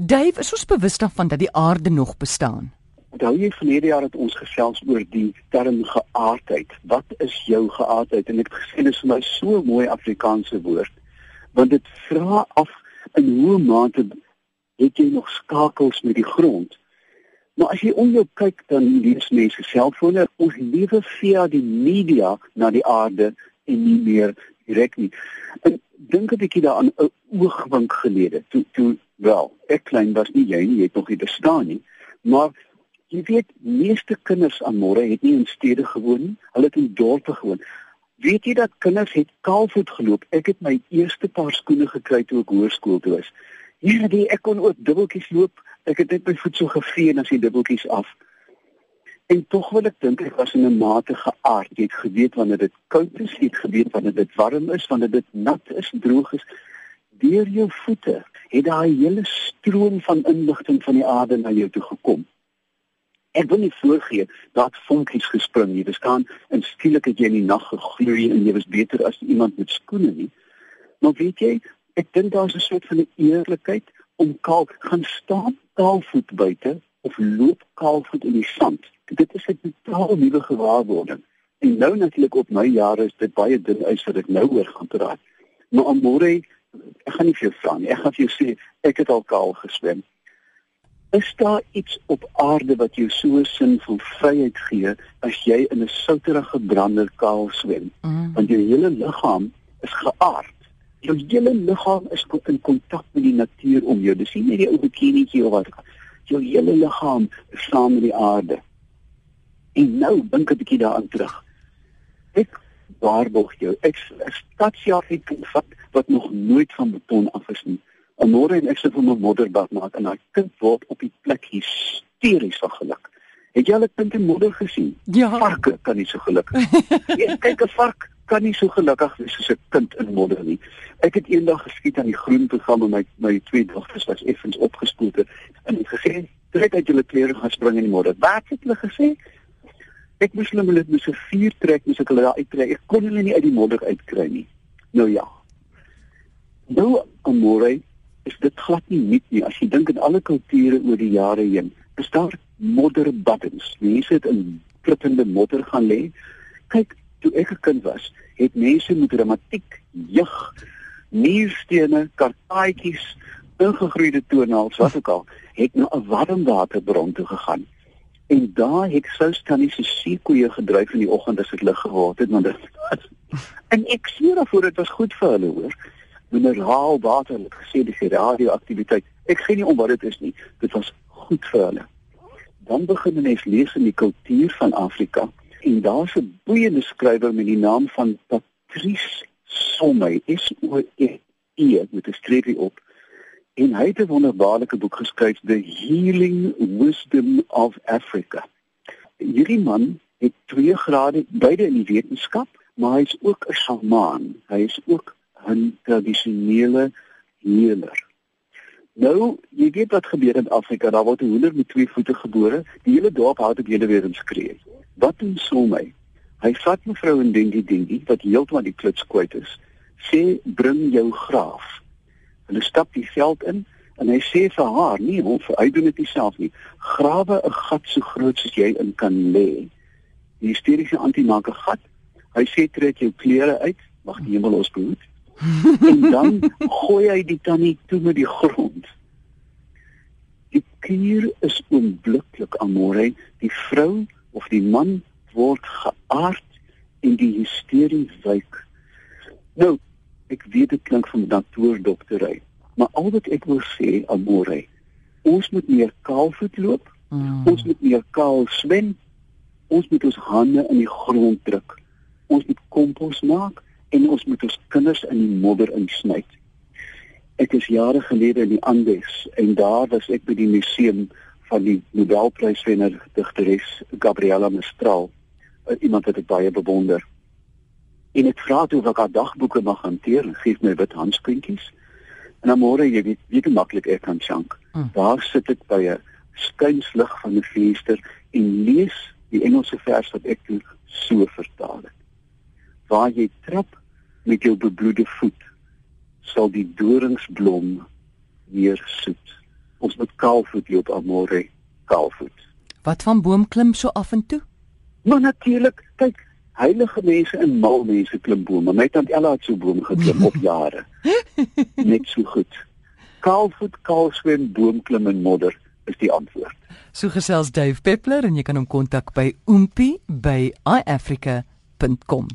Dave, is ons bewus daarvan dat die aarde nog bestaan? Onthou jy verlede jaar het ons gesels oor die term geaardheid. Wat is jou geaardheid? En ek het gesê dit is vir my so mooi Afrikaanse woord want dit vra af in hoe mate het jy nog skakels met die grond? Maar as jy om jou kyk dan lees mense selfone ons lewe via die media na die aarde en nie meer direk nie. En dink 'n bietjie daaraan 'n oogwink gelede toe toe wel ek klein was nie jy nie jy het nog nie bestaan nie maar jy weet meeste kinders aan môre het nie in stede gewoon nie hulle het in dorpe gewoon. Weet jy dat kinders het kaalvoet geloop? Ek het my eerste paar skoene gekry toe ek hoërskool toe was. Hier die ek kon ook dubbeltjies loop. Ek het net my voet so gevee en as die dubbeltjies af. En tog wil ek dink ek was in 'n mate geaard. Jy het geweet wanneer dit koud is, jy het geweet wanneer dit warm is, wanneer dit nat is, droog is. Deur jou voete het daai hele stroom van inligting van die aarde na jou toe gekom. Ek wil nie voorgee dat vonkies gespring nie. Dit staan in skielik het jy in die nag gegloei en jy was beter as iemand met skoene nie. Maar weet jy, ek dink daar's 'n soort van eerlikheid om kaal gaan staan kaalvoet buite of loop kaalvoet in die sand dit is 'n totaal nuwe gewaarwording. En nou natuurlik op my jare is dit baie dun uit wat ek nou oor gaan praat. Maar amore, ek gaan nie vir jou vra nie. Ek gaan vir jou sê ek het al kaal geswem. Is daar iets op aarde wat jou so 'n sin van vryheid gee as jy in 'n souterige brander kaal swem? Mm. Want jou hele liggaam is geaard. Jou hele liggaam is in kontak met die natuur om jou. Dis nie net die ou bikinietjie of wat. Jou hele liggaam is saam met die aarde. En nou dink ek 'n bietjie daaraan terug. Ek waarborg jou, ek stadsjafie kind wat wat nog nooit van beton af is nie. En môre en ek sit vir my modderbad maak en daai kind word op die plek hysteries van geluk. Het jy al 'n kind in modder gesien? Ja. Varke kan nie so gelukkig. Jy kyk 'n vark kan nie so gelukkig wees soos 'n kind in modder nie. Ek het eendag geskiet aan die groen program en my my twee dogters was effens opgespoel en het gesê, "Trek uit julle klere gaan spring in die modder." Wat het hulle gesê? Ek moes hulle net met so vier trek, moes ek hulle daar uittrek. Ek kon hulle nie uit die modder uitkry nie. Nou ja. Nou amore is dit glad nie nuut nie. As jy dink aan alle kulture oor die jare heen, is daar modderbaddens. Mense het in klippende modder gaan lê. Kyk, toe ek 'n kind was, het mense met dramatiek jeug, muurstene, kartaatjies, ingegroeide toenaals, wat ook al, het na 'n warmwaterbron toe gegaan. En daar het sous tannie se seekoeie gedryf in die oggend as dit lig geword het, want dit En ek sê daarvoor dit was goed vir hulle hoor. Mineraal water, ek gesê dis radioaktiwiteit. Ek sê nie om wat dit is nie. Dit was goed vir hulle. Dan begin mense lees in die kultuur van Afrika en daar's 'n boeiende skrywer met die naam van Patrice Somme. Is oor e met 'n streepie op en hy het 'n wonderbaarlike boek geskryf The Healing Wisdom of Africa. Hierdie man het 2 grade beide in die wetenskap, maar hy is ook 'n shamaan. Hy is ook 'n tradisionele healer. Nou, jy weet wat gebeur in Afrika, daar word 'n hoender met twee voete gebore, die hele dorp hou op hele weer in skree. Wat doen so my? Hy vat mevrou en Dingie Dingie wat heeltemal die kluts kwyt is. Sê bring jou graaf. Hulle stap die veld in en hy sê vir haar, nee, hom vir hy doen dit self nie. Grawe 'n gat so groot soos jy in kan lê. Die hysteriese antie maak 'n gat. Hy sê trek jou klere uit, mag die hemel ons behoed. En dan gooi hy die tannie toe met die grond. Die kier is onblikklik amore, die vrou of die man word geaard en die hysterie wyk. Nou, ek weet dit klink van dokter doktery, maar al wat ek wil sê amore, ons moet meer kaalvoet loop. Mm. Ons moet meer kaal swem. Ons moet ons hande in die grond druk. Ons moet kompos maak en ons moet ons kinders in die modder insny. Ek is jare gelede in die Andes en daar was ek by die museum van die Nobelpryswenner digteres Gabriela Mistral, iemand wat ek baie bewonder en ek vra toe of ek haar dagboeke mag hanteer en gee my wit handskoentjies. En dan môre jy weet, weet hoe maklik ek kan sjank. Hmm. Daar sit ek by 'n skuinslig van 'n venster en lees die Engelse vers wat ek toe so vertaal het. Waar jy trap met jou bebloede voet, sal die doringsblom weer soet ons moet kaalvoet loop amore kaalvoet. Wat van boomklim so af en toe? Maar natuurlik, kyk, heilige mense en mal mense klim bome. My tant Ella het so boom geklim op jare. Net so goed. Kaalvoet, kaalswem, boomklim en modder is die antwoord. So gesels Dave Peppler en jy kan hom kontak by oompie by iafrica.com.